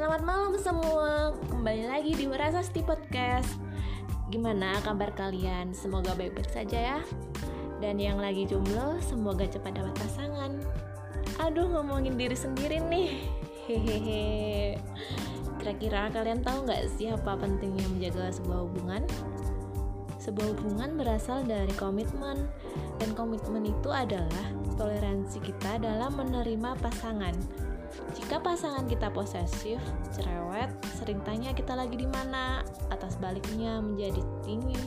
Selamat malam semua, kembali lagi di Merasasti Podcast. Gimana kabar kalian? Semoga baik-baik saja ya. Dan yang lagi jomblo, semoga cepat dapat pasangan. Aduh ngomongin diri sendiri nih. Hehehe. Kira-kira kalian tahu nggak sih apa pentingnya menjaga sebuah hubungan? Sebuah hubungan berasal dari komitmen. Dan komitmen itu adalah toleransi kita dalam menerima pasangan jika pasangan kita posesif, cerewet, sering tanya kita lagi di mana, atas baliknya menjadi dingin,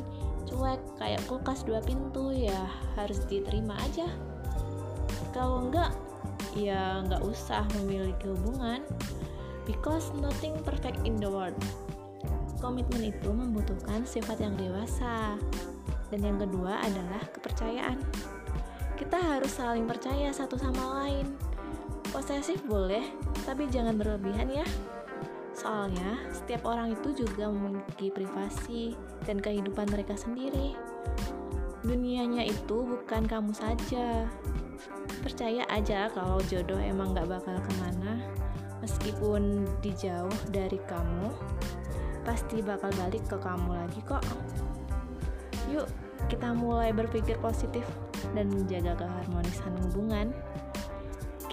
cuek, kayak kulkas dua pintu ya harus diterima aja. Kalau enggak, ya enggak usah memiliki hubungan. Because nothing perfect in the world. Komitmen itu membutuhkan sifat yang dewasa. Dan yang kedua adalah kepercayaan. Kita harus saling percaya satu sama lain Posesif boleh, tapi jangan berlebihan ya. Soalnya, setiap orang itu juga memiliki privasi dan kehidupan mereka sendiri. Dunianya itu bukan kamu saja. Percaya aja kalau jodoh emang gak bakal ke mana, meskipun dijauh dari kamu, pasti bakal balik ke kamu lagi kok. Yuk, kita mulai berpikir positif dan menjaga keharmonisan hubungan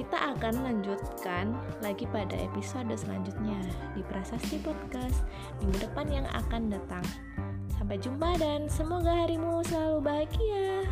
kita akan lanjutkan lagi pada episode selanjutnya di Prasasti Podcast minggu depan yang akan datang. Sampai jumpa dan semoga harimu selalu bahagia.